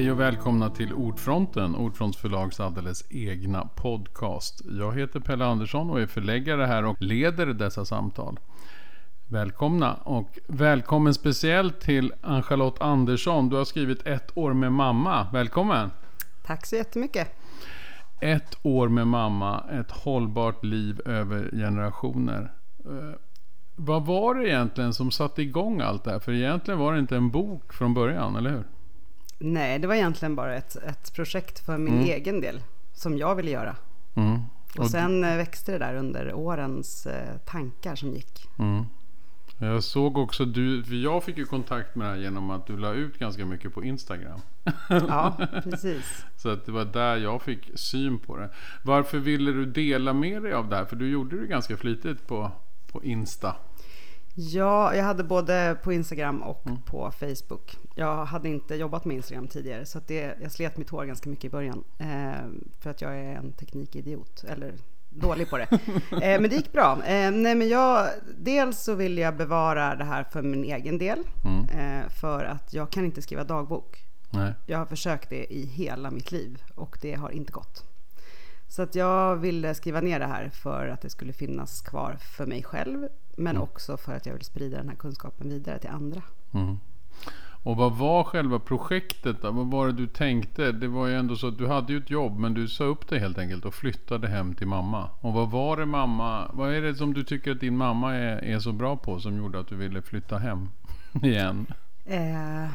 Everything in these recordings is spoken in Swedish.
Hej och välkomna till Ordfronten, Ordfronts förlags alldeles egna podcast. Jag heter Pelle Andersson och är förläggare här och leder dessa samtal. Välkomna och välkommen speciellt till Ann-Charlotte Andersson. Du har skrivit Ett år med mamma. Välkommen! Tack så jättemycket! Ett år med mamma, ett hållbart liv över generationer. Eh, vad var det egentligen som satte igång allt det här? För egentligen var det inte en bok från början, eller hur? Nej, det var egentligen bara ett, ett projekt för min mm. egen del som jag ville göra. Mm. Och, och sen eh, växte det där under årens eh, tankar som gick. Mm. Jag såg också du, för jag fick ju kontakt med det här genom att du la ut ganska mycket på Instagram. Ja, precis. Så att det var där jag fick syn på det. Varför ville du dela med dig av det här? För du gjorde det ganska flitigt på, på Insta. Ja, jag hade både på Instagram och mm. på Facebook. Jag hade inte jobbat med Instagram tidigare så det, jag slet mitt hår ganska mycket i början. Eh, för att jag är en teknikidiot, eller dålig på det. Eh, men det gick bra. Eh, nej, men jag, dels så vill jag bevara det här för min egen del. Mm. Eh, för att jag kan inte skriva dagbok. Nej. Jag har försökt det i hela mitt liv och det har inte gått. Så att jag ville skriva ner det här för att det skulle finnas kvar för mig själv men mm. också för att jag vill sprida den här kunskapen vidare till andra. Mm. Och vad var själva projektet då? Vad var det du tänkte? Det var ju ändå så att du hade ju ett jobb men du sa upp det helt enkelt och flyttade hem till mamma. Och vad var det mamma, vad är det som du tycker att din mamma är, är så bra på som gjorde att du ville flytta hem igen? Eh,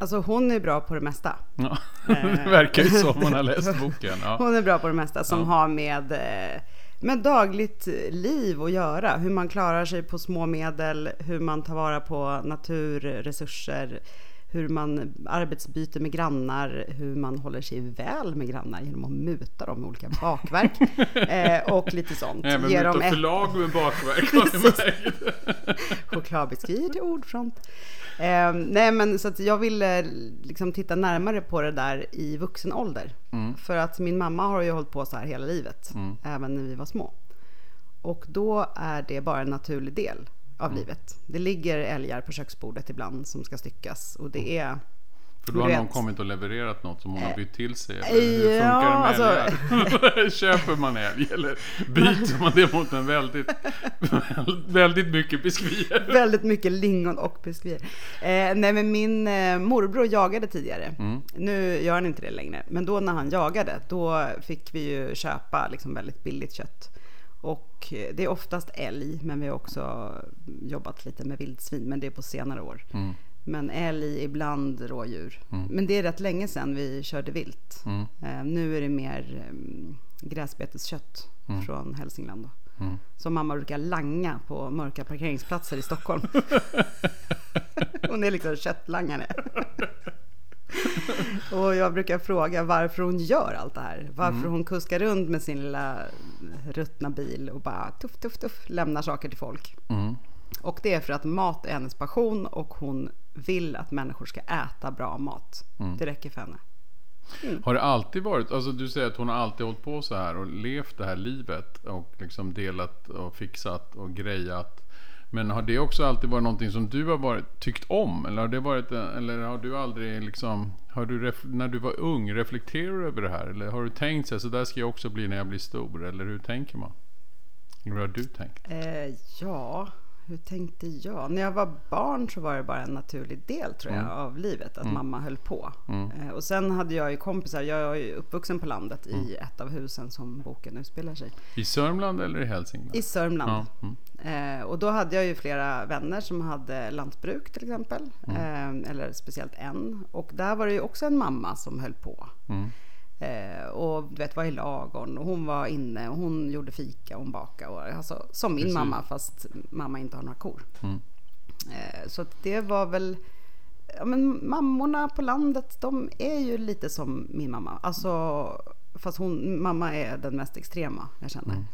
alltså hon är bra på det mesta. Ja, det verkar ju så om man har läst boken. Ja. Hon är bra på det mesta som ja. har med eh, med dagligt liv att göra. Hur man klarar sig på små medel, hur man tar vara på naturresurser, hur man arbetsbyter med grannar, hur man håller sig väl med grannar genom att muta dem med olika bakverk eh, och lite sånt. Även muta dem förlag med bakverk Chokladbiskvier till ordfront. Eh, nej men så att jag ville liksom titta närmare på det där i vuxen ålder. Mm. För att min mamma har ju hållit på så här hela livet, mm. även när vi var små. Och då är det bara en naturlig del av mm. livet. Det ligger älgar på köksbordet ibland som ska styckas och det är för då har någon kommit och levererat något som hon har bytt till sig? Eller hur funkar ja, det med alltså... älgar? Köper man älg eller byter man det mot en väldigt, väldigt mycket biskvier? Väldigt mycket lingon och biskvier. Eh, nej men min eh, morbror jagade tidigare. Mm. Nu gör han inte det längre. Men då när han jagade, då fick vi ju köpa liksom väldigt billigt kött. Och det är oftast älg, men vi har också jobbat lite med vildsvin, men det är på senare år. Mm. Men älg, ibland rådjur. Mm. Men det är rätt länge sedan vi körde vilt. Mm. Eh, nu är det mer eh, gräsbeteskött mm. från Hälsingland. Då. Mm. Som mamma brukar langa på mörka parkeringsplatser i Stockholm. hon är liksom köttlangare. och jag brukar fråga varför hon gör allt det här. Varför mm. hon kuskar runt med sin lilla ruttna bil och bara tuff, tuff, tuff lämnar saker till folk. Mm. Och det är för att mat är hennes passion och hon vill att människor ska äta bra mat. Mm. Det räcker för henne. Mm. Har det alltid varit, alltså du säger att hon har alltid hållit på så här och levt det här livet och liksom delat och fixat och grejat. Men har det också alltid varit någonting som du har varit, tyckt om? Eller har det varit, eller har du aldrig liksom, har du när du var ung, reflekterar du över det här? Eller har du tänkt så här, så där ska jag också bli när jag blir stor? Eller hur tänker man? Hur har du tänkt? Eh, ja, hur tänkte jag? När jag var barn så var det bara en naturlig del tror jag mm. av livet att mm. mamma höll på. Mm. Eh, och sen hade jag ju kompisar, jag är ju uppvuxen på landet i mm. ett av husen som boken utspelar sig. I Sörmland eller i Hälsingland? I Sörmland. Mm. Eh, och då hade jag ju flera vänner som hade lantbruk till exempel. Mm. Eh, eller speciellt en. Och där var det ju också en mamma som höll på. Eh, och du vet, var i lagorn och hon var inne och hon gjorde fika och hon bakade. Och, alltså, som min Precis. mamma fast mamma inte har några kor. Mm. Eh, så det var väl, ja men mammorna på landet de är ju lite som min mamma. Alltså, fast hon, mamma är den mest extrema jag känner. Mm.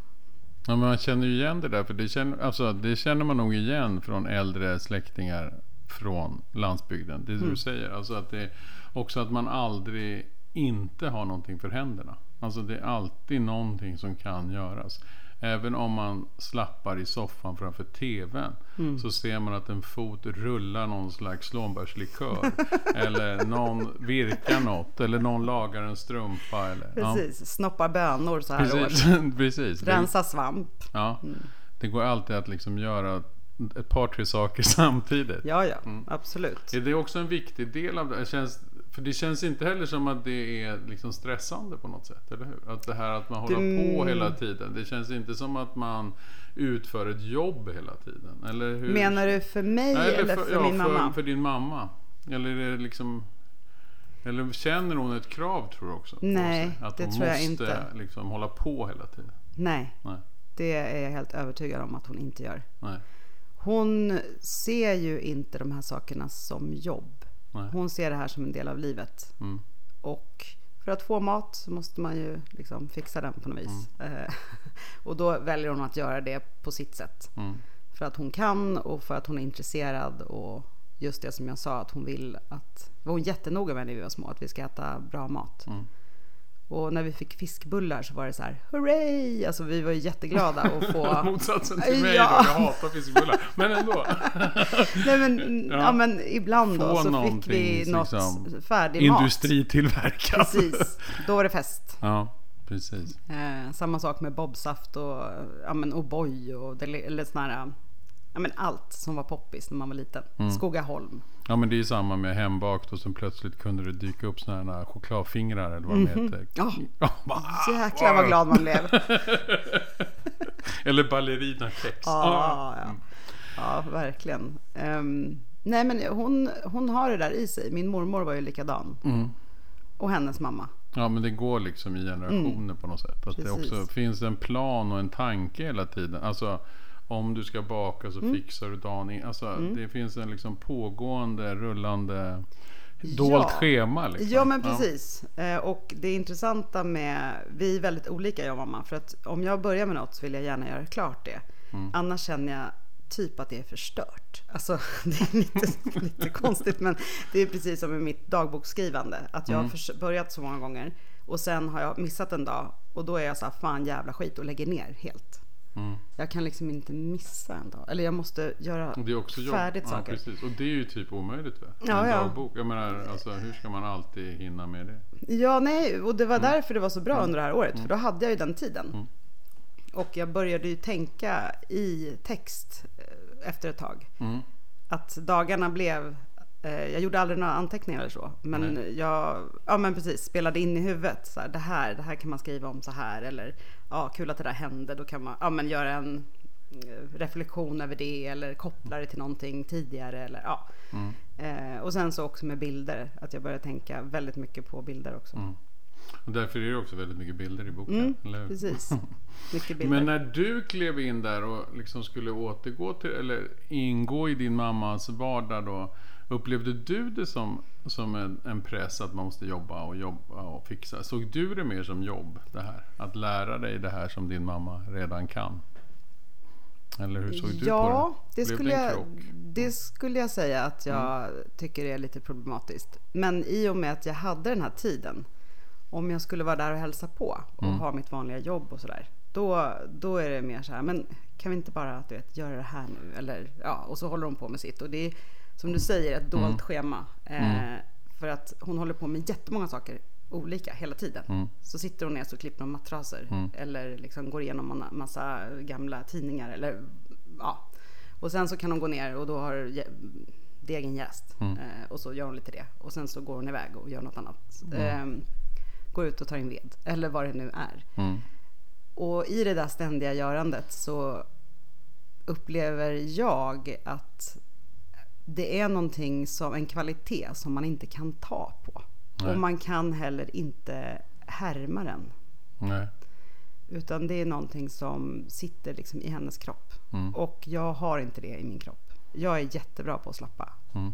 Ja, men man känner ju igen det där, för det känner, alltså, det känner man nog igen från äldre släktingar från landsbygden. Det är det mm. du säger. Alltså att det, också att man aldrig inte har någonting för händerna. Alltså det är alltid någonting som kan göras. Även om man slappar i soffan framför TVn Mm. så ser man att en fot rullar någon slags slånbärslikör. eller någon virkar något. Eller någon lagar en strumpa. Eller, Precis, snoppar bönor så Ja, här precis. års. precis. Rensa svamp. ja, det går alltid att liksom göra ett par, tre saker samtidigt. Ja, ja, Mm. absolut. Är det också en viktig del av det? Känns, för det känns inte heller som att det är liksom stressande på något sätt, eller hur? Att det här att man håller Du- på hela tiden. Det känns inte som att man utför ett jobb hela tiden. Eller hur? Menar du för mig Nej, eller för, ja, min mamma? För, för din mamma. Eller är det liksom... Eller känner hon ett krav tror du också? Nej, sig? Att det hon tror jag måste inte. liksom hålla på hela tiden? Nej, Nej. det är jag helt övertygad om att hon inte gör. Nej. Hon ser ju inte de här sakerna som jobb. Nej. Hon ser det här som en del av livet. Mm. Och för att få mat så måste man ju liksom fixa den på något vis. Eh, och då väljer hon att göra det på sitt sätt. Mm. För att hon kan och för att hon är intresserad och just det som jag sa att hon vill att, var hon jättenoga med när vi var små, att vi ska äta bra mat. Mm. Och när vi fick fiskbullar så var det så här, hurray! Alltså vi var ju jätteglada att få... Motsatsen till mig Ja. då, jag hatar fiskbullar. Men ändå. Nej men, ja. Ja. men ibland då Få så fick vi något liksom färdig mat. Industritillverkat. Precis, då var det fest. Ja, precis. Eh, samma sak med bobsaft och ja, men O'boy och eller sån här, ja, men allt som var poppis när man var liten. Mm. Skogaholm. Ja men det är ju samma med hembakt och sen plötsligt kunde det dyka upp sådana här chokladfingrar eller vad de heter. Ja. Bara, Jäklar vad glad man blev. Eller ballerinakex. Ja, ja. ja verkligen. Ehm, nej men hon, hon har det där i sig. Min mormor var ju likadan. Mm. Och hennes mamma. Ja men det går liksom i generationer på något sätt. Att det Precis. också finns en plan och en tanke hela tiden. Alltså om du ska baka så fixar du dagen. Alltså det finns en liksom pågående, rullande, dolt Ja. schema. Liksom. Ja men precis. Eh, och det intressanta med, vi är väldigt olika jag och mamma. För att om jag börjar med något så vill jag gärna göra klart det. Annars känner jag typ att det är förstört. Alltså det är lite, lite konstigt men det är precis som med mitt dagboksskrivande. Att jag har förs- börjat så många gånger och sen har jag missat en dag och då är jag så här fan jävla skit och lägger ner helt. Mm. Jag kan liksom inte missa en dag. Eller jag måste göra Det är också jobb. färdigt ja, saker. precis. Och det är ju typ omöjligt va? Ja, en ja. dagbok. Jag menar, alltså, hur ska man alltid hinna med det? Ja, nej, och det var Mm. därför det var så bra under det här året. För då hade jag ju den tiden. Och jag började ju tänka i text eh, efter ett tag. Mm. Att dagarna blev, jag gjorde aldrig några anteckningar eller så. Men Nej. jag, ja men precis, spelade in i huvudet. Så här, det här, det här kan man skriva om så här. Eller ja, kul att det där hände. Då kan man, ja men göra en eh, reflektion över det. Eller koppla det till någonting tidigare. Eller ja. Mm. Eh, och sen så också med bilder. Att jag började tänka väldigt mycket på bilder också. Mm. Och därför är det också väldigt mycket bilder i boken. Mm? Precis. Mycket bilder. Men när du klev in där och liksom skulle återgå till, eller ingå i din mammas vardag då. Upplevde du det som, som en, en press att man måste jobba och jobba och fixa? Såg du det mer som jobb det här? Att lära dig det här som din mamma redan kan? Eller hur såg du ja, på det det? Skulle, det jag, det skulle jag säga att jag tycker är lite problematiskt. Men i och med att jag hade den här tiden, om jag skulle vara där och hälsa på och Mm. ha mitt vanliga jobb och sådär, då, då är det mer så här, men kan vi inte bara du vet, göra det här nu? Eller, ja, och så håller hon på med sitt. Och det som du säger ett dolt Mm. schema. Eh, För att hon håller på med jättemånga saker olika hela tiden. Mm. Så sitter hon ner och klipper hon mattraser eller liksom går igenom en massa gamla tidningar eller ja. Och sen så kan hon gå ner och då har degen jäst Mm. eh, och så gör hon lite det och sen så går hon iväg och gör något annat. Eh, går ut och tar in ved eller vad det nu är. Mm. Och i det där ständiga görandet så upplever jag att det är någonting som en kvalitet som man inte kan ta på. Nej. Och man kan heller inte härma den. Nej. Utan det är någonting som sitter liksom i hennes kropp. Mm. Och jag har inte det i min kropp. Jag är jättebra på att slappa. Mm.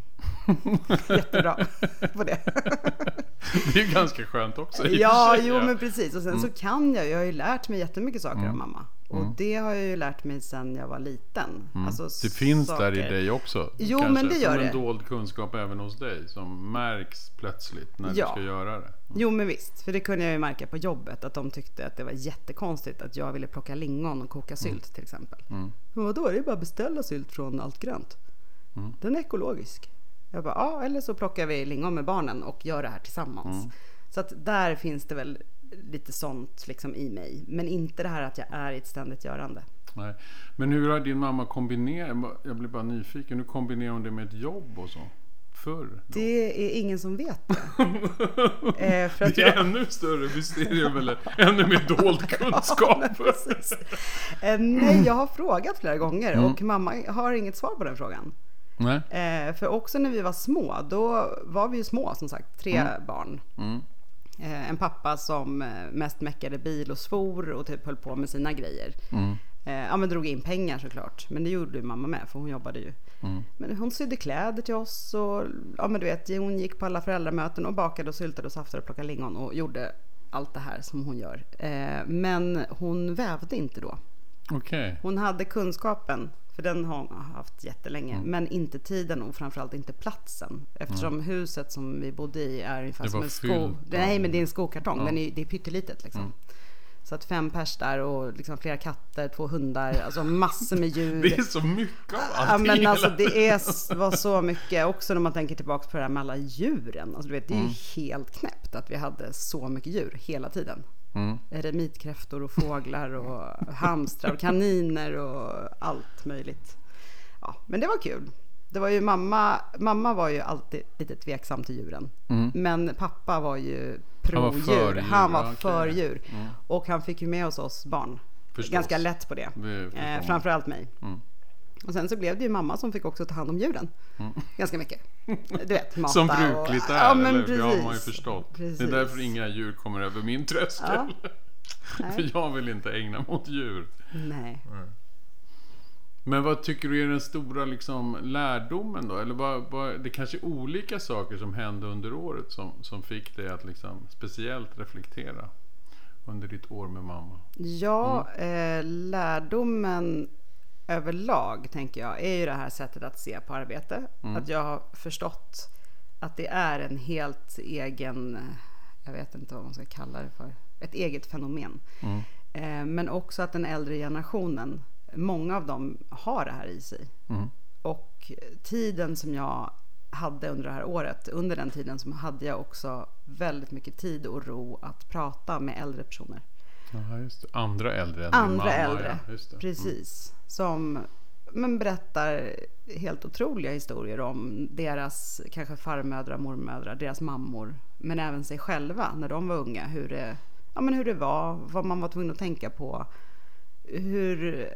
jättebra på det. Det är ju ganska skönt också. Ja, jo. Mm. men precis. Och sen så kan jag, jag har ju lärt mig jättemycket saker av mamma. Och Mm. det har jag ju lärt mig sedan jag var liten. Alltså, Det finns saker. där i dig också. Jo, men det gör som det. en dold kunskap även hos dig som märks plötsligt när Ja. du ska göra det. Jo men visst, för det kunde jag ju märka på jobbet att de tyckte att det var jättekonstigt att jag ville plocka lingon och koka sylt till exempel. Mm. Men vadå, det är bara att beställa sylt från Allt Grönt. Mm. Den är ekologisk. Jag bara, ja eller så plockar vi lingon med barnen och gör det här tillsammans. Mm. Så att där finns det väl lite sånt liksom i mig. Men inte det här att jag är i ett ständigt görande. Nej. Men hur har din mamma kombinerat, jag blir bara nyfiken, hur kombinerar hon det med ett jobb och så? Förr? då? Det är ingen som vet det. eh, för att Det är jag... ännu större mysterium eller ännu mer dold kunskap. Precis. Eh, nej, jag har frågat flera gånger Mm. och mamma har inget svar på den frågan. Nej. Eh, för också när vi var små, då var vi ju små som sagt, tre barn. Mm. Eh, en pappa som eh, mest meckade bil och svor och typ höll på med sina grejer. Mm. Eh, ja men drog in pengar såklart. Men det gjorde ju mamma med för hon jobbade ju. Mm. Men hon sydde kläder till oss och ja men du vet hon gick på alla föräldramöten och bakade och syltade och saftade och plockade lingon och gjorde allt det här som hon gör. Men hon vävde inte då. Okej. Hon hade kunskapen, för den har hon haft jättelänge, Mm. men inte tiden och framförallt inte platsen. Eftersom huset som vi bodde i är ungefär Det som en sko... Nej, men det är en skokartong. Ja. Den är, det är pyttelitet liksom. Mm. Så att fem pers där och liksom flera katter, två hundar, alltså massor med djur. Det är så mycket av Ja allting. men alltså det är, var så mycket, också när man tänker tillbaka på det här med alla djuren. Alltså, du vet, det är Mm. ju helt knäppt att vi hade så mycket djur hela tiden. Mm. Eremitkräftor och fåglar och hamstrar och kaniner och allt möjligt. Ja, men det var kul. Det var ju mamma, mamma var ju alltid lite tveksam till djuren. Mm. Men pappa var ju Han var pro för djur. djur, Han var för djur. Mm. Och han fick ju med oss oss barn. Förstås. Ganska lätt på det. Eh, framförallt mig. Mm. Och sen så blev det ju mamma som fick också ta hand om djuren. Ganska mycket. Du vet, mata Som och... brukligt är, Ja, men eller? precis. Det har man ju förstått. Det är Precis. därför inga djur kommer över min tröskel. Ja. För Nej. jag vill inte ägna mig åt djur. Nej. Men vad tycker du är den stora liksom, lärdomen då? Eller vad, vad, det kanske är olika saker som hände under året som, som fick dig att liksom, speciellt reflektera under ditt år med mamma? Ja, eh, lärdomen överlag tänker jag är ju det här sättet att se på arbete. Att jag har förstått att det är en helt egen, jag vet inte vad man ska kalla det för, ett eget fenomen. Mm. Eh, men också att den äldre generationen, många av dem har det här i sig. Mm. Och tiden som jag hade under det här året, under den tiden så hade jag också väldigt mycket tid och ro att prata med äldre personer. Jaha, just det. Andra äldre än Andra mamma. äldre, Ja, det. Mm. precis. Som men berättar helt otroliga historier om deras kanske farmödrar, mormödrar, deras mammor. Men även sig själva när de var unga. Hur det, ja, men hur det var, vad man var tvungen att tänka på. Hur,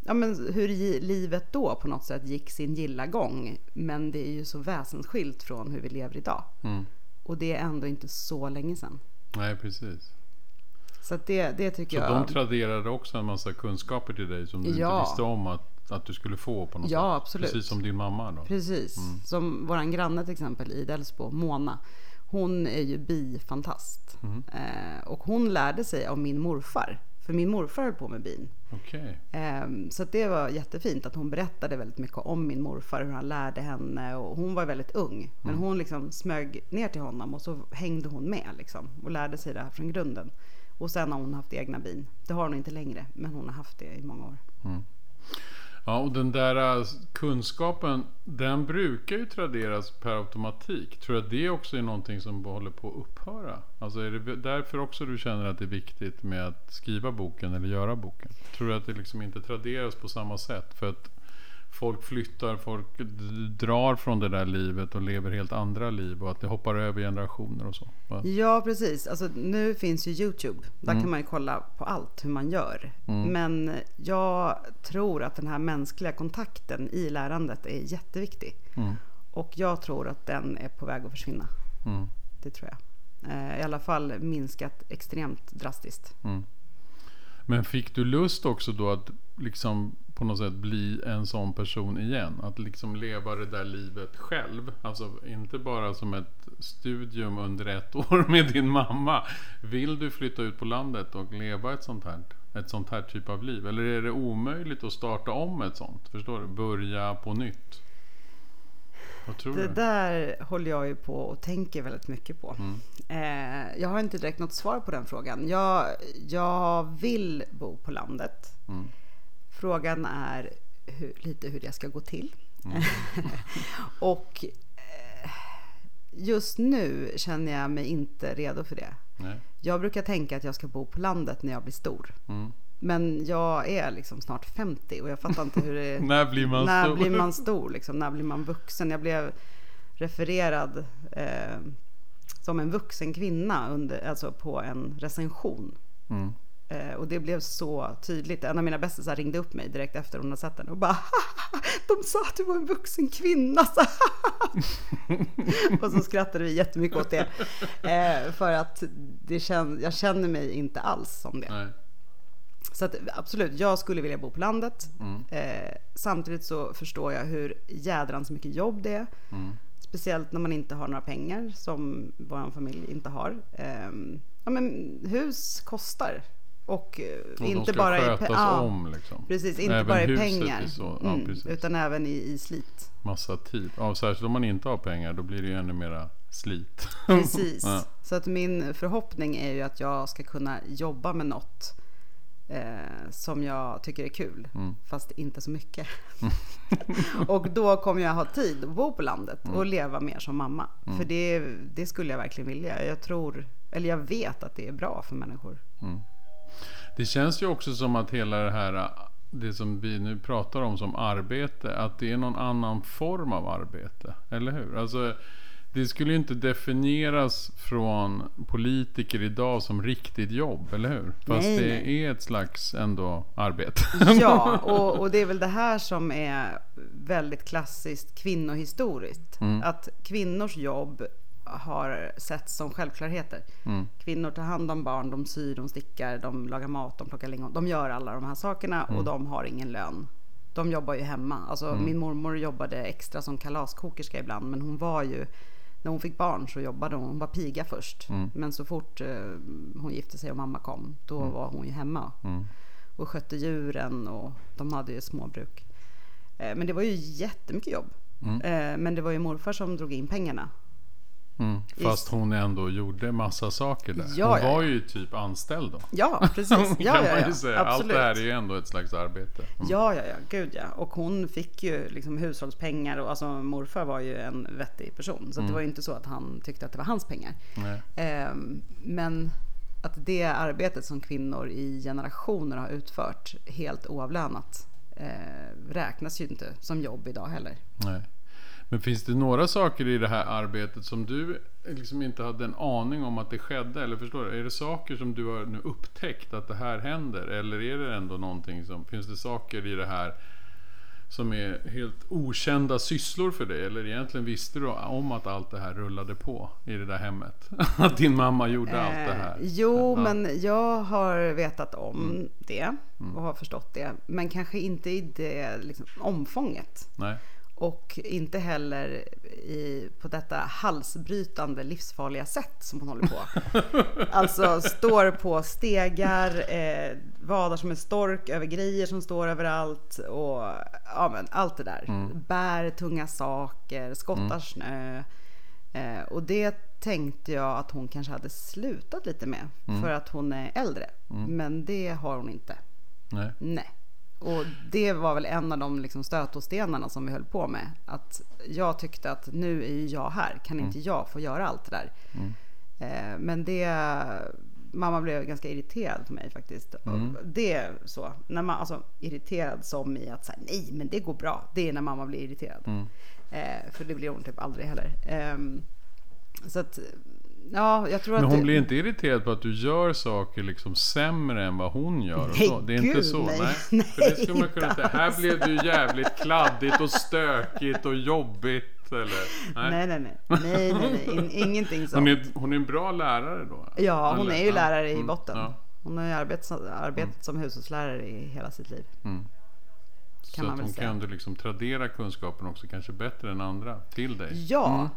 ja, men hur livet då på något sätt gick sin gilla gång. Men det är ju så väsensskilt från hur vi lever idag. Mm. Och det är ändå inte så länge sedan. Nej, precis. Så det, det tycker Så jag... de traderade också en massa kunskaper till dig som du inte Ja. visste om att, att du skulle få på något Ja, sätt? absolut. Precis som din mamma då? Precis, som våran granne till exempel i Delsbo, Mona. Hon är ju bifantast. Eh, och hon lärde sig av min morfar. För min morfar höll på med bin. Okej. Eh, så det var jättefint att hon berättade väldigt mycket om min morfar, hur han lärde henne. Och hon var väldigt ung. Men hon liksom smög ner till honom och så hängde hon med liksom. Och lärde sig det här från grunden. Och sen har hon haft egna bin. Det har hon inte längre, men hon har haft det i många år. Mm. Ja, och den där äh, kunskapen, den brukar ju traderas per automatik. Tror du att det också är någonting som håller på att upphöra? Alltså är det därför också du känner att det är viktigt med att skriva boken eller göra boken? Tror du att det liksom inte traderas på samma sätt? För att folk flyttar, folk drar från det där livet och lever helt andra liv och att det hoppar över generationer och så. Ja, precis. Alltså, nu finns ju Youtube. Där Mm. kan man ju kolla på allt hur man gör. Men jag tror att den här mänskliga kontakten i lärandet är jätteviktig. Mm. Och jag tror att den är på väg att försvinna. Mm. Det tror jag. Eh, I alla fall minskat extremt drastiskt. Men fick du lust också då att liksom på något sätt bli en sån person igen? Att liksom leva det där livet själv? Alltså inte bara som ett studium under ett år med din mamma. Vill du flytta ut på landet och leva ett sånt här, ett sånt här typ av liv? Eller är det omöjligt att starta om ett sånt? Förstår du? Börja på nytt? Vad tror Det du? där håller jag ju på och tänker väldigt mycket på. Mm. Eh, jag har inte direkt något svar på den frågan. Jag, jag vill bo på landet. Mm. Frågan är hur, lite hur det ska gå till. och eh, just nu känner jag mig inte redo för det. Nej. Jag brukar tänka att jag ska bo på landet när jag blir stor. Mm. Men jag är liksom snart 50 och jag fattar inte hur det När blir man när stor? blir man stor? Liksom? När blir man vuxen? Jag blev refererad eh, som en vuxen kvinna under, alltså på en recension. Mm. Eh, och det blev så tydligt. En av mina bästisar ringde upp mig direkt efter hon hade sett den och bara De sa att du var en vuxen kvinna. Så och så skrattade vi jättemycket åt det. Eh, för att det kän, jag känner mig inte alls som det. Nej. Så att, absolut, jag skulle vilja bo på landet. Mm. Eh, samtidigt så förstår jag hur jädrans mycket jobb det är. Mm. Speciellt när man inte har några pengar som vår familj inte har. Eh, ja, men hus kostar. Och, eh, Och inte bara i ja, om liksom. Precis, inte Även bara i pengar. så- ja, mm, utan även i, i slit. Massa tid. Ja, särskilt om man inte har pengar då blir det ju ännu mera slit. Precis. Ja. Så att min förhoppning är ju att jag ska kunna jobba med något eh, som jag tycker är kul. Mm. Fast inte så mycket. och då kommer jag ha tid att bo på landet Mm. och leva mer som mamma. För det, det skulle jag verkligen vilja. Jag tror, eller jag vet att det är bra för människor. Det känns ju också som att hela det här, det som vi nu pratar om som arbete, att det är någon annan form av arbete. Eller hur? Alltså, det skulle ju inte definieras från politiker idag som riktigt jobb, eller hur? Fast Nej, det nej. är ett slags ändå arbete. Ja, och, och det är väl det här som är väldigt klassiskt kvinnohistoriskt. Mm. Att kvinnors jobb har setts som självklarheter. Mm. Kvinnor tar hand om barn, de syr, de stickar, de lagar mat, de plockar lingon. De gör alla de här sakerna Mm. och de har ingen lön. De jobbar ju hemma. Alltså, Min mormor jobbade extra som kalaskokerska ibland, men hon var ju när hon fick barn så jobbade hon, hon var piga först. Mm. Men så fort eh, hon gifte sig och mamma kom, då var hon ju hemma Mm. och skötte djuren och de hade ju småbruk. Eh, Men det var ju jättemycket jobb. Mm. Eh, Men det var ju morfar som drog in pengarna. Mm. Fast hon ändå gjorde massa saker där. Ja, hon ja, var ja. ju typ anställd då. Ja, precis. Ja, ja, man ja. Allt det här är ju ändå ett slags arbete. Mm. Ja, ja, ja, gud ja. Och hon fick ju liksom hushållspengar och alltså morfar var ju en vettig person. Så att det var ju inte så att han tyckte att det var hans pengar. Ehm, Men att det arbetet som kvinnor i generationer har utfört helt oavlönat eh, räknas ju inte som jobb idag heller. Nej. Men finns det några saker i det här arbetet som du liksom inte hade en aning om att det skedde? Eller förstår du? Är det saker som du har nu upptäckt att det här händer? Eller är det ändå någonting som... Finns det saker i det här som är helt okända sysslor för dig? Eller egentligen visste du om att allt det här rullade på i det där hemmet? Att din mamma gjorde allt det här? Eh, Jo, Ja. men jag har vetat om det och har förstått det. Men kanske inte i det liksom, omfånget. Nej. Och inte heller i, på detta halsbrytande livsfarliga sätt som hon håller på. alltså står på stegar, eh, vadar som en stork över grejer som står överallt och ja, men allt det där. Bär tunga saker, skottar snö. Eh, och det tänkte jag att hon kanske hade slutat lite med för att hon är äldre. Men det har hon inte. Nej. Nej. Och det var väl en av de liksom stötstenarna som vi höll på med. Att jag tyckte att nu är ju jag här, kan inte jag få göra allt det där? Eh, men det, mamma blev ganska irriterad på mig faktiskt. Och det är så, när man, alltså irriterad som i att säga nej men det går bra. Det är när mamma blir irriterad. Eh, för det blir hon typ aldrig heller. Ehm, så att, ja jag tror Men att hon det, blir inte irriterad på att du gör saker liksom sämre än vad hon gör? Och Nej, så. Det är inte gud, så? nej. Nej. För det skulle man kunna inte säga. Här blev det ju jävligt kladdigt och stökigt och jobbigt. Eller? nej nej nej, nej, nej, nej. In, ingenting sånt. Hon, är, hon är en bra lärare då? Ja, hon Eller? är ju lärare i Mm, botten. ja. Hon har ju arbetat, arbetat som hushållslärare i hela sitt liv. Mm. Kan Så man att hon säga. kan ändå liksom tradera kunskapen också kanske bättre än andra till dig. Ja,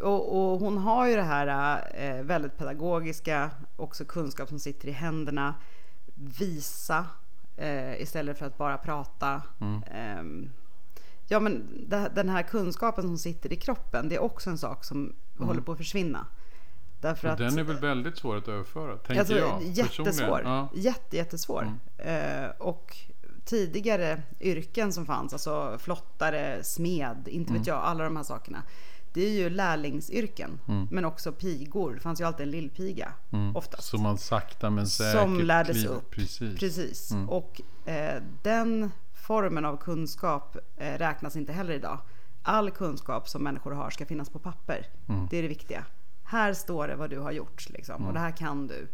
och, och hon har ju det här eh, väldigt pedagogiska, också kunskap som sitter i händerna. Visa eh, istället för att bara prata. Mm. Ehm, Ja, men det, den här kunskapen som sitter i kroppen, det är också en sak som Mm. håller på att försvinna. Därför att, den är väl väldigt svår att överföra, tänker alltså, jag. jättesvår. Ja. Jätte, jättesvår. Mm. Eh, och tidigare yrken som fanns, alltså flottare, smed, inte Mm. vet jag, alla de här sakerna. Det är ju lärlingsyrken, Mm. men också pigor. Det fanns ju alltid en lillpiga, oftast. Så man sakta men säkert som lärdes kliver- upp. Precis. Precis. Och eh, den formen av kunskap eh, räknas inte heller idag. All kunskap som människor har ska finnas på papper. Det är det viktiga. Här står det vad du har gjort liksom, och det här kan du.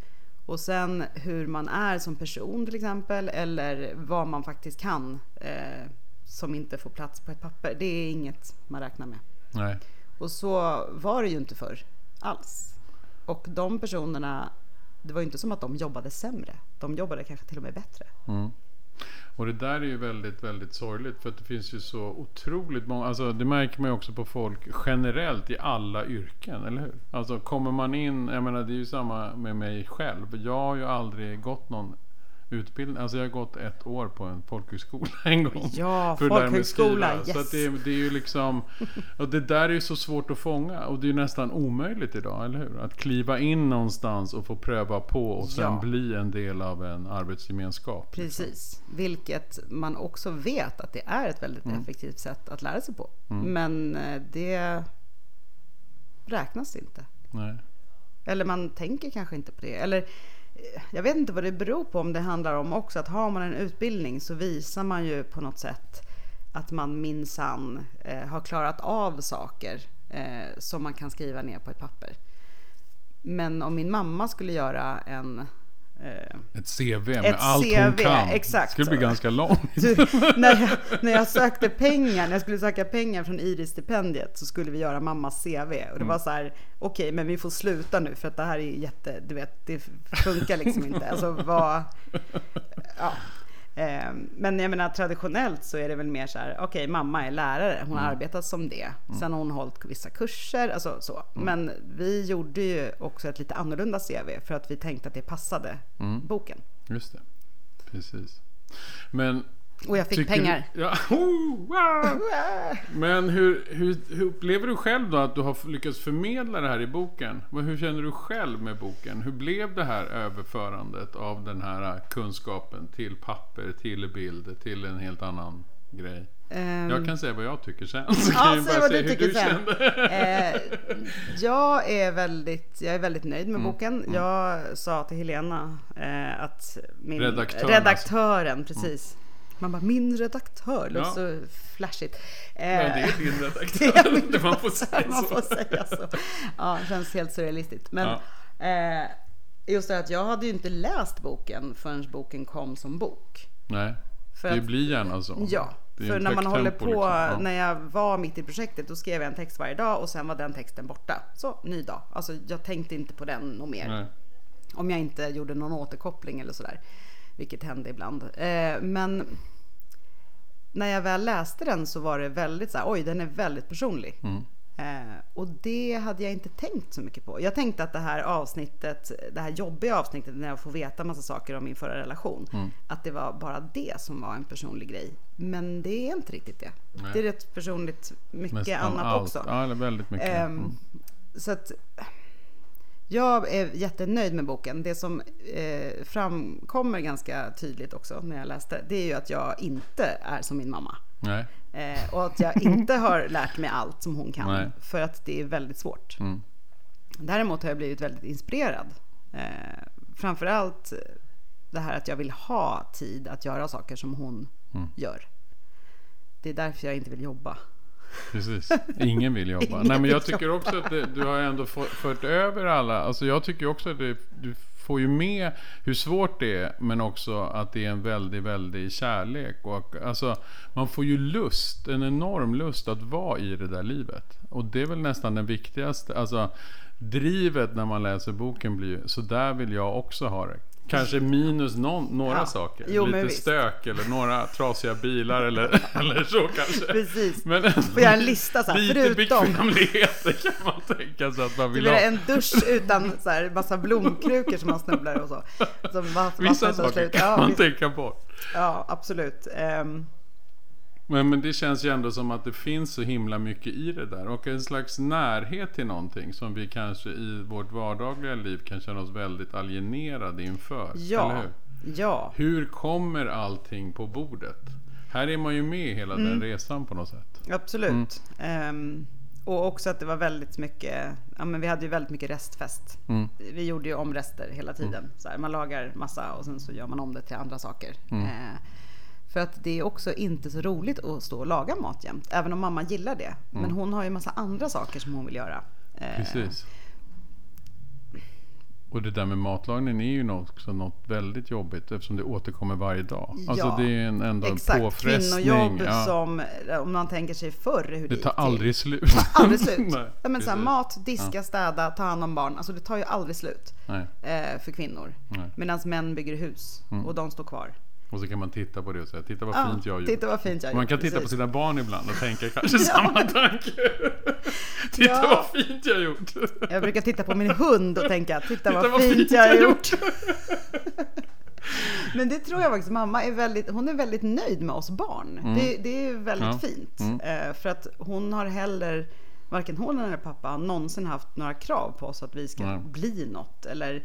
Och sen hur man är som person till exempel eller vad man faktiskt kan eh, som inte får plats på ett papper. Det är inget man räknar med. Nej. Och så var det ju inte förr alls. Och de personerna, det var ju inte som att de jobbade sämre. De jobbade kanske till och med bättre. Mm. Och det där är ju väldigt, väldigt sorgligt. För att det finns ju så otroligt många. Alltså det märker man ju också på folk generellt i alla yrken, eller hur? Alltså kommer man in, jag menar det är ju samma med mig själv. Jag har ju aldrig gått någon utbildning. Alltså jag har gått ett år på en folkhögskola en gång. Ja, för folkhögskola. Så yes. att det, det är ju liksom, och det där är ju så svårt att fånga. Och det är ju nästan omöjligt idag, eller hur? Att kliva in någonstans och få pröva på och sen Ja. bli en del av en arbetsgemenskap. liksom. Precis. Vilket man också vet att det är ett väldigt effektivt sätt att lära sig på. Men eh, det räknas inte. Nej. Eller man tänker kanske inte på det. Eller jag vet inte vad det beror på om det handlar om också att har man en utbildning så visar man ju på något sätt att man minsann eh, har klarat av saker eh, som man kan skriva ner på ett papper. Men om min mamma skulle göra en ett CV med Ett allt hon CV, kan. exakt Det skulle bli så. ganska långt. du, när, jag, när jag sökte pengar, när jag skulle söka pengar från Iris-stipendiet så skulle vi göra mammas CV. Och det Mm. var så här, okej men vi får sluta nu för att det här är jätte, du vet, det funkar liksom inte. Alltså vad, ja. Eh, Men jag menar traditionellt så är det väl mer så här, okej mamma är lärare, hon har Mm. arbetat som det. Sen har hon hållit vissa kurser, alltså så. Mm. Men vi gjorde ju också ett lite annorlunda CV för att vi tänkte att det passade Mm. boken. Just det. Precis. Men... Och jag fick tycker pengar. Du, ja, oh, wow. Men hur, hur, hur upplever du själv då att du har lyckats förmedla det här i boken? Hur känner du själv med boken? Hur blev det här överförandet av den här kunskapen till papper, till bild, till en helt annan grej? Ehm, Jag kan säga vad jag tycker sen. Så Ja, kan säg vad du tycker du sen. Eh, jag, är väldigt, jag är väldigt nöjd Mm, med boken. Jag sa till Helena eh, att min Redaktören, redaktören precis. Man bara, min redaktör, låter Ja. så flashigt. Eh, Men det är din det är redaktör. Man får säga man så. får säga så. Ja, det känns helt surrealistiskt. Men eh, just det att jag hade ju inte läst boken förrän boken kom som bok. Nej, För det att- blir gärna så. Ja, Det för när man håller på, liksom. Ja. när jag var mitt i projektet, då skrev jag en text varje dag och sen var den texten borta. Så, ny dag. Alltså jag tänkte inte på den något mer. Nej. Om jag inte gjorde någon återkoppling eller sådär. Vilket hände ibland. Eh, men när jag väl läste den så var det väldigt så här, oj den är väldigt personlig. Mm. Eh, och det hade jag inte tänkt så mycket på. Jag tänkte att det här avsnittet, det här jobbiga avsnittet när jag får veta massa saker om min förra relation, Mm. att det var bara det som var en personlig grej. Men det är inte riktigt det. Nej. Det är rätt personligt mycket Nästan annat allt. också. Ja, väldigt mycket. Ehm, Mm. Så att jag är jättenöjd med boken. Det som eh, framkommer ganska tydligt också när jag läste, det är ju att jag inte är som min mamma. Eh, och att jag inte har lärt mig allt som hon kan. Nej. För att det är väldigt svårt. Mm. Däremot har jag blivit väldigt inspirerad. Eh, framförallt det här att jag vill ha tid att göra saker som hon Mm. gör. Det är därför jag inte vill jobba. Precis. Ingen vill jobba. Ingen Nej, men jag tycker jobba. också att det, du har ändå fört över alla. Alltså jag tycker också att det, du får ju med hur svårt det är. Men också att det är en väldigt, väldigt kärlek. Och, alltså, man får ju lust, en enorm lust att vara i det där livet. Och det är väl nästan den viktigaste. Alltså, drivet när man läser boken blir ju, så där vill jag också ha det. Kanske minus någon, några Ja. saker. Jo, Lite stök eller några trasiga bilar eller, eller så kanske. Precis. Men Får göra en lista så här, lite förutom- bekvämligheter kan man tänka sig att man vill ha. en dusch utan så här massa blomkrukor som man snubblar och så. Som Vissa saker kan Ja, man visst. tänka på. Ja, absolut. Ehm, Men, men det känns ju ändå som att det finns så himla mycket i det där. Och en slags närhet till någonting som vi kanske i vårt vardagliga liv kan känna oss väldigt alienerade inför. Ja. Eller hur? Ja, Hur kommer allting på bordet? Här är man ju med hela Mm. den resan på något sätt. absolut. Ehm, och också att det var väldigt mycket, ja men vi hade ju väldigt mycket restfest. Mm. Vi gjorde ju om rester hela tiden. Så här, man lagar massa och sen så gör man om det till andra saker. Mm. Eh, för att det är också inte så roligt att stå och laga mat jämt. Även om mamma gillar det. Men hon har ju massa andra saker som hon vill göra. Eh, Precis. Och det där med matlagningen är ju också något väldigt jobbigt eftersom det återkommer varje dag. Alltså Ja, det är en, ändå en Exakt, påfrestning. kvinnojobb ja. som, om man tänker sig förr hur det, Det tar aldrig slut. Aldrig slut. Nej, ja, men så här, mat, diska, städa, ta hand om barn. Alltså det tar ju aldrig slut Nej. eh, för kvinnor. Mm. Medan män bygger hus och de står kvar. Och så kan man titta på det och säga, titta vad Ja, fint jag har gjort. titta vad fint jag man gjort, kan titta på precis. sina barn ibland och tänka kanske samma tanke. titta Ja. vad fint jag har gjort. Jag brukar titta på min hund och tänka, titta, vad, fint jag har gjort. Men det tror jag faktiskt, mamma är väldigt, hon är väldigt nöjd med oss barn. Det, det är väldigt Mm. Ja. fint. Mm. Eh, för att hon har heller, varken hon eller pappa någonsin haft några krav på oss att vi ska Nej. bli något. Eller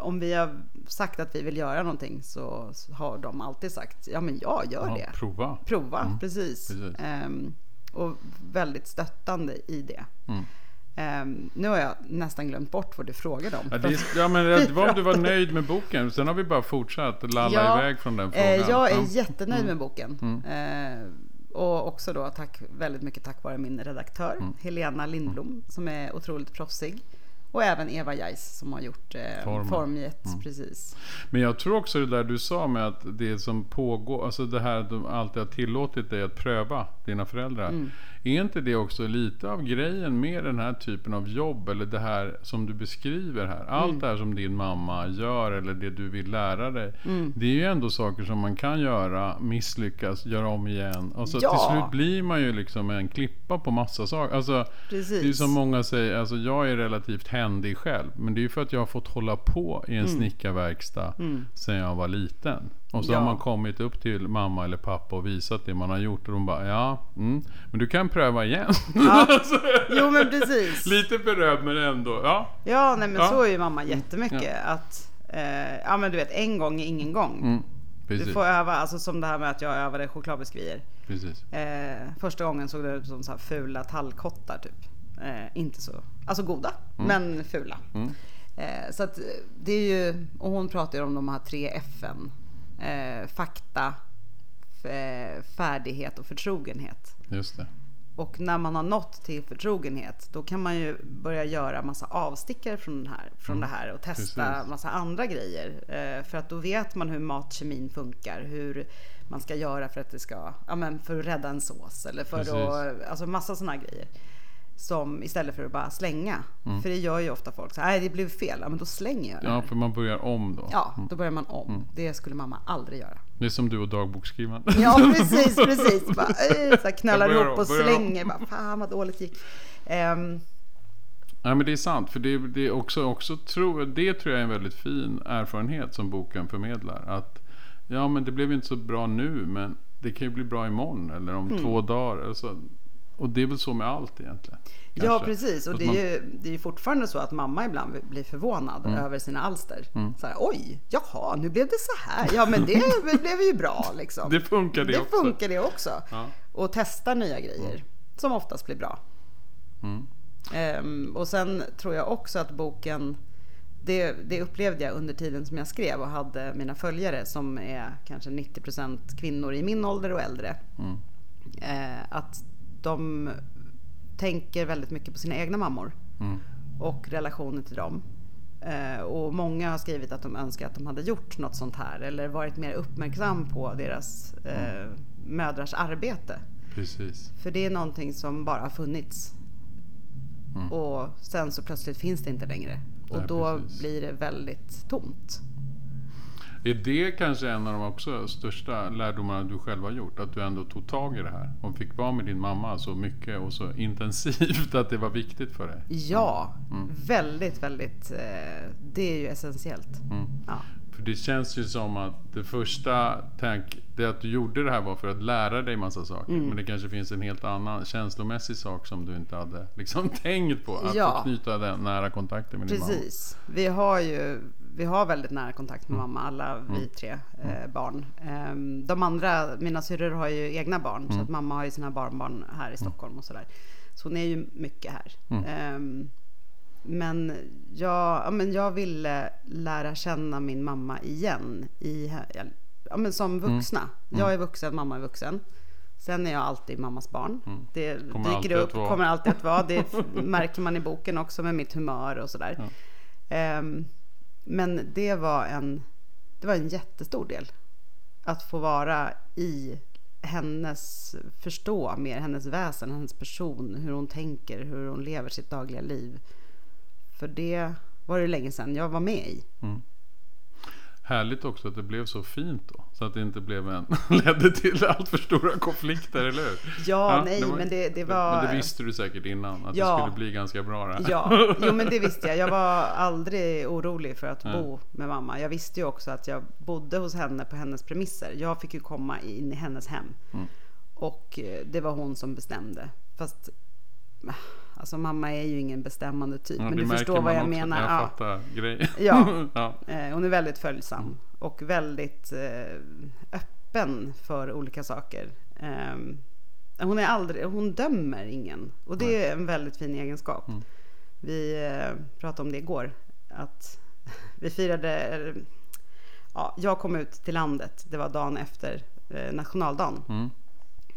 om vi har sagt att vi vill göra någonting så har de alltid sagt, ja men jag gör Ja, det. prova. Prova, precis. precis. Ehm, och väldigt stöttande i det. Mm. Ehm, nu har jag nästan glömt bort vad du frågade om. Ja, det, ja, men det var om du var nöjd med boken. Sen har vi bara fortsatt lalla Ja, iväg från den Eh, frågan. jag är Ja. jättenöjd med boken. Eh, och också då tack, väldigt mycket tack vare min redaktör Helena Lindblom som är otroligt proffsig. Och även Eva Geis som har gjort eh, Formen. Formget. Precis. Men jag tror också det där du sa med att det som pågår, alltså det här att de alltid har tillåtit dig att pröva dina föräldrar. Mm. Är inte det också lite av grejen med den här typen av jobb eller det här som du beskriver här? Allt Mm. det här som din mamma gör eller det du vill lära dig. Det är ju ändå saker som man kan göra, misslyckas, göra om igen. Och så Ja. till slut blir man ju liksom en klippa på massa saker. Alltså, Precis. det är som många säger, alltså jag är relativt händig själv. Men det är ju för att jag har fått hålla på i en snickarverkstad sedan jag var liten. Och så Ja. har man kommit upp till mamma eller pappa och visat det man har gjort. Och de bara, ja, mm, men du kan pröva igen. Alltså, Jo men precis. Lite beröm men ändå, ja. Ja, nej, men Ja. så är ju mamma jättemycket. Att, eh, ja men du vet, en gång är ingen gång. Mm, Du precis, får öva, alltså som det här med att jag övade chokladbiskvier. precis. Eh, första gången såg det ut som så här fula tallkottar typ. Eh, inte så, alltså goda, men fula. Mm. Eh, så att eh, det är ju, och hon pratar ju om de här tre F'n. Eh, fakta, eh, färdighet och förtrogenhet. Just det. Och när man har nått till förtrogenhet då kan man ju börja göra massa avstickare från, den här, från det här och testa Mm. Precis. massa andra grejer. Eh, för att då vet man hur matkemin funkar, hur man ska göra för att det ska, ja men för att rädda en sås eller för Precis. att, alltså massa sådana grejer. Som istället för att bara slänga. För det gör ju ofta folk så här, det blev fel, ja men då slänger jag det. Mm. Ja, här." för man börjar om då. Ja, då börjar man om. Det skulle mamma aldrig göra. Det är som du och dagboksskrivande. Ja precis, precis. Bara, så här knallar ihop och om. slänger. Bara, Fan vad dåligt gick. Ehm, Nej men det är sant, för det, det, är också, också tro, det tror jag är en väldigt fin erfarenhet som boken förmedlar. Att ja men det blev inte så bra nu men det kan ju bli bra imorgon eller om Mm. två dagar. Alltså, och det är väl så med allt egentligen. ja kanske. precis. Och det är, ju, det är ju fortfarande så att mamma ibland blir förvånad Mm. över sina alster. Så här, Oj, jaha, nu blev det så här. Ja men det blev ju bra liksom. Det funkar det, det också. funkar det också. Ja. Och testa nya grejer. Som oftast blir bra. Mm. Ehm, och sen tror jag också att boken det, det upplevde jag under tiden som jag skrev och hade mina följare som är kanske 90% kvinnor i min ålder och äldre. Mm. Eh, att de tänker väldigt mycket på sina egna mammor Mm. och relationen till dem. Eh, och många har skrivit att de önskar att de hade gjort något sånt här eller varit mer uppmärksam på deras eh, mödrars arbete. Precis. För det är någonting som bara har funnits. Mm. Och sen så plötsligt finns det inte längre. Och Nej, då precis. blir det väldigt tomt. Är det kanske en av de också största lärdomarna du själv har gjort? Att du ändå tog tag i det här och fick vara med din mamma så mycket och så intensivt att det var viktigt för dig? Ja, Mm. väldigt, väldigt. Eh, det är ju essentiellt. Mm. Ja. För det känns ju som att det första tank, det att du gjorde det här var för att lära dig massa saker. Mm. Men det kanske finns en helt annan känslomässig sak som du inte hade liksom tänkt på. Att Ja. knyta den nära kontakten med din mamma. Precis. Vi har ju vi har väldigt nära kontakt med Mm. mamma, alla vi tre eh, barn. Ehm, de andra, mina syrror har ju egna barn, Mm. så att mamma har ju sina barnbarn här i Stockholm och sådär. Så hon är ju mycket här. Mm. Ehm, men, jag, ja, men jag ville lära känna min mamma igen, i, ja, men som Mm. vuxna. Jag är vuxen, mamma är vuxen. Sen är jag alltid mammas barn. Det Mm. Kommer dyker upp, kommer alltid att vara. Det märker man i boken också med mitt humör och sådär. Ehm, men det var, en, det var en jättestor del. Att få vara i hennes, förstå mer hennes väsen, hennes person, hur hon tänker, hur hon lever sitt dagliga liv. För det var det länge sedan jag var med i. Mm. Härligt också att det blev så fint då. Så att det inte blev en, ledde till allt för stora konflikter, eller hur? Ja, nej, men det- det var- Men det visste du säkert innan, att Ja. det skulle bli ganska bra det här. Ja, jo men det visste jag. Jag var aldrig orolig för att bo med mamma. Jag visste ju också att jag bodde hos henne på hennes premisser. Jag fick ju komma in i hennes hem. Mm. Och eh, det var hon som bestämde. Fast ah, alltså mamma är ju ingen bestämmande typ. Ja, men du förstår vad jag också. menar. Jag Ja. fattar grejen. Ja. ja. Eh, Hon är väldigt följsam och väldigt eh, öppen för olika saker. Ehm, Hon, är aldrig, hon dömer ingen och det är en väldigt fin egenskap. Mm. Vi eh, pratade om det igår. Att vi firade, ja, jag kom ut till landet, det var dagen efter nationaldagen. Mm.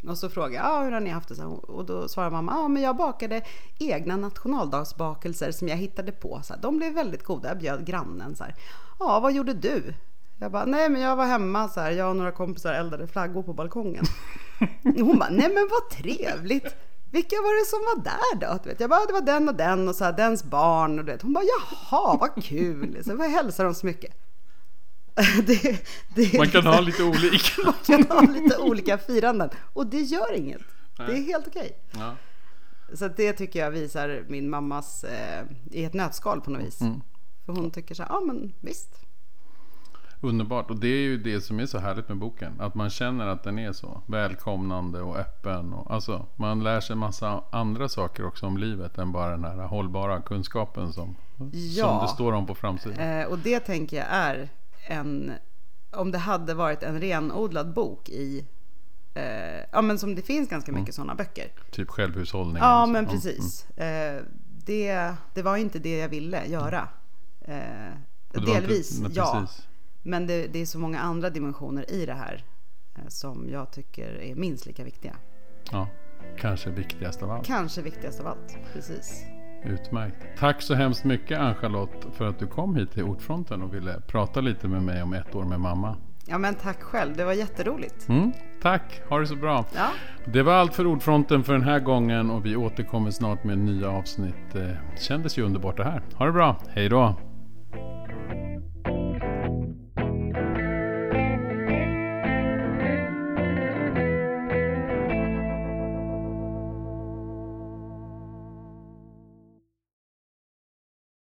Och så frågade jag, ah, hur har ni haft det? Och då svarade mamma, att ah, men jag bakade egna nationaldagsbakelser som jag hittade på. Så här, de blev väldigt goda, jag bjöd grannen. Ja, ah, vad gjorde du? Jag bara, nej men jag var hemma så här, jag och några kompisar eldade flaggor på balkongen. Hon bara, nej men vad trevligt. Vilka var det som var där då? Du vet, jag bara, ah, det var den och den och så här, dens barn. Och du vet. Hon bara, jaha vad kul. Så jag hälsar dem så mycket. Det, det Man kan ha lite olika. man kan ha lite olika firanden och det gör inget. Det är Nej. helt okej. Ja. Så det tycker jag visar min mammas eh, i ett nötskal på något vis. Mm. För hon tycker så här, ja men visst. Underbart. Och det är ju det som är så härligt med boken. Att man känner att den är så välkomnande och öppen. Och, alltså, man lär sig massa andra saker också om livet än bara den här hållbara kunskapen som, som Ja. det står om på framsidan. Eh, och det tänker jag är en, om det hade varit en renodlad bok i, eh, ja men som det finns ganska mycket sådana böcker. Typ självhushållning. Ja liksom. men Mm. precis. Eh, det, det var inte det jag ville göra. Eh, inte- delvis nej, ja. Men det, det är så många andra dimensioner i det här eh, som jag tycker är minst lika viktiga. Ja, kanske viktigast av allt. Kanske viktigast av allt. Precis. Utmärkt. Tack så hemskt mycket Ann-Charlotte för att du kom hit till Ordfronten och ville prata lite med mig om ett år med mamma. Ja men tack själv, det var jätteroligt. Mm, tack, ha det så bra. Ja, Det var allt för Ordfronten för den här gången och vi återkommer snart med nya avsnitt. Det kändes ju underbart det här. Ha det bra, hej då!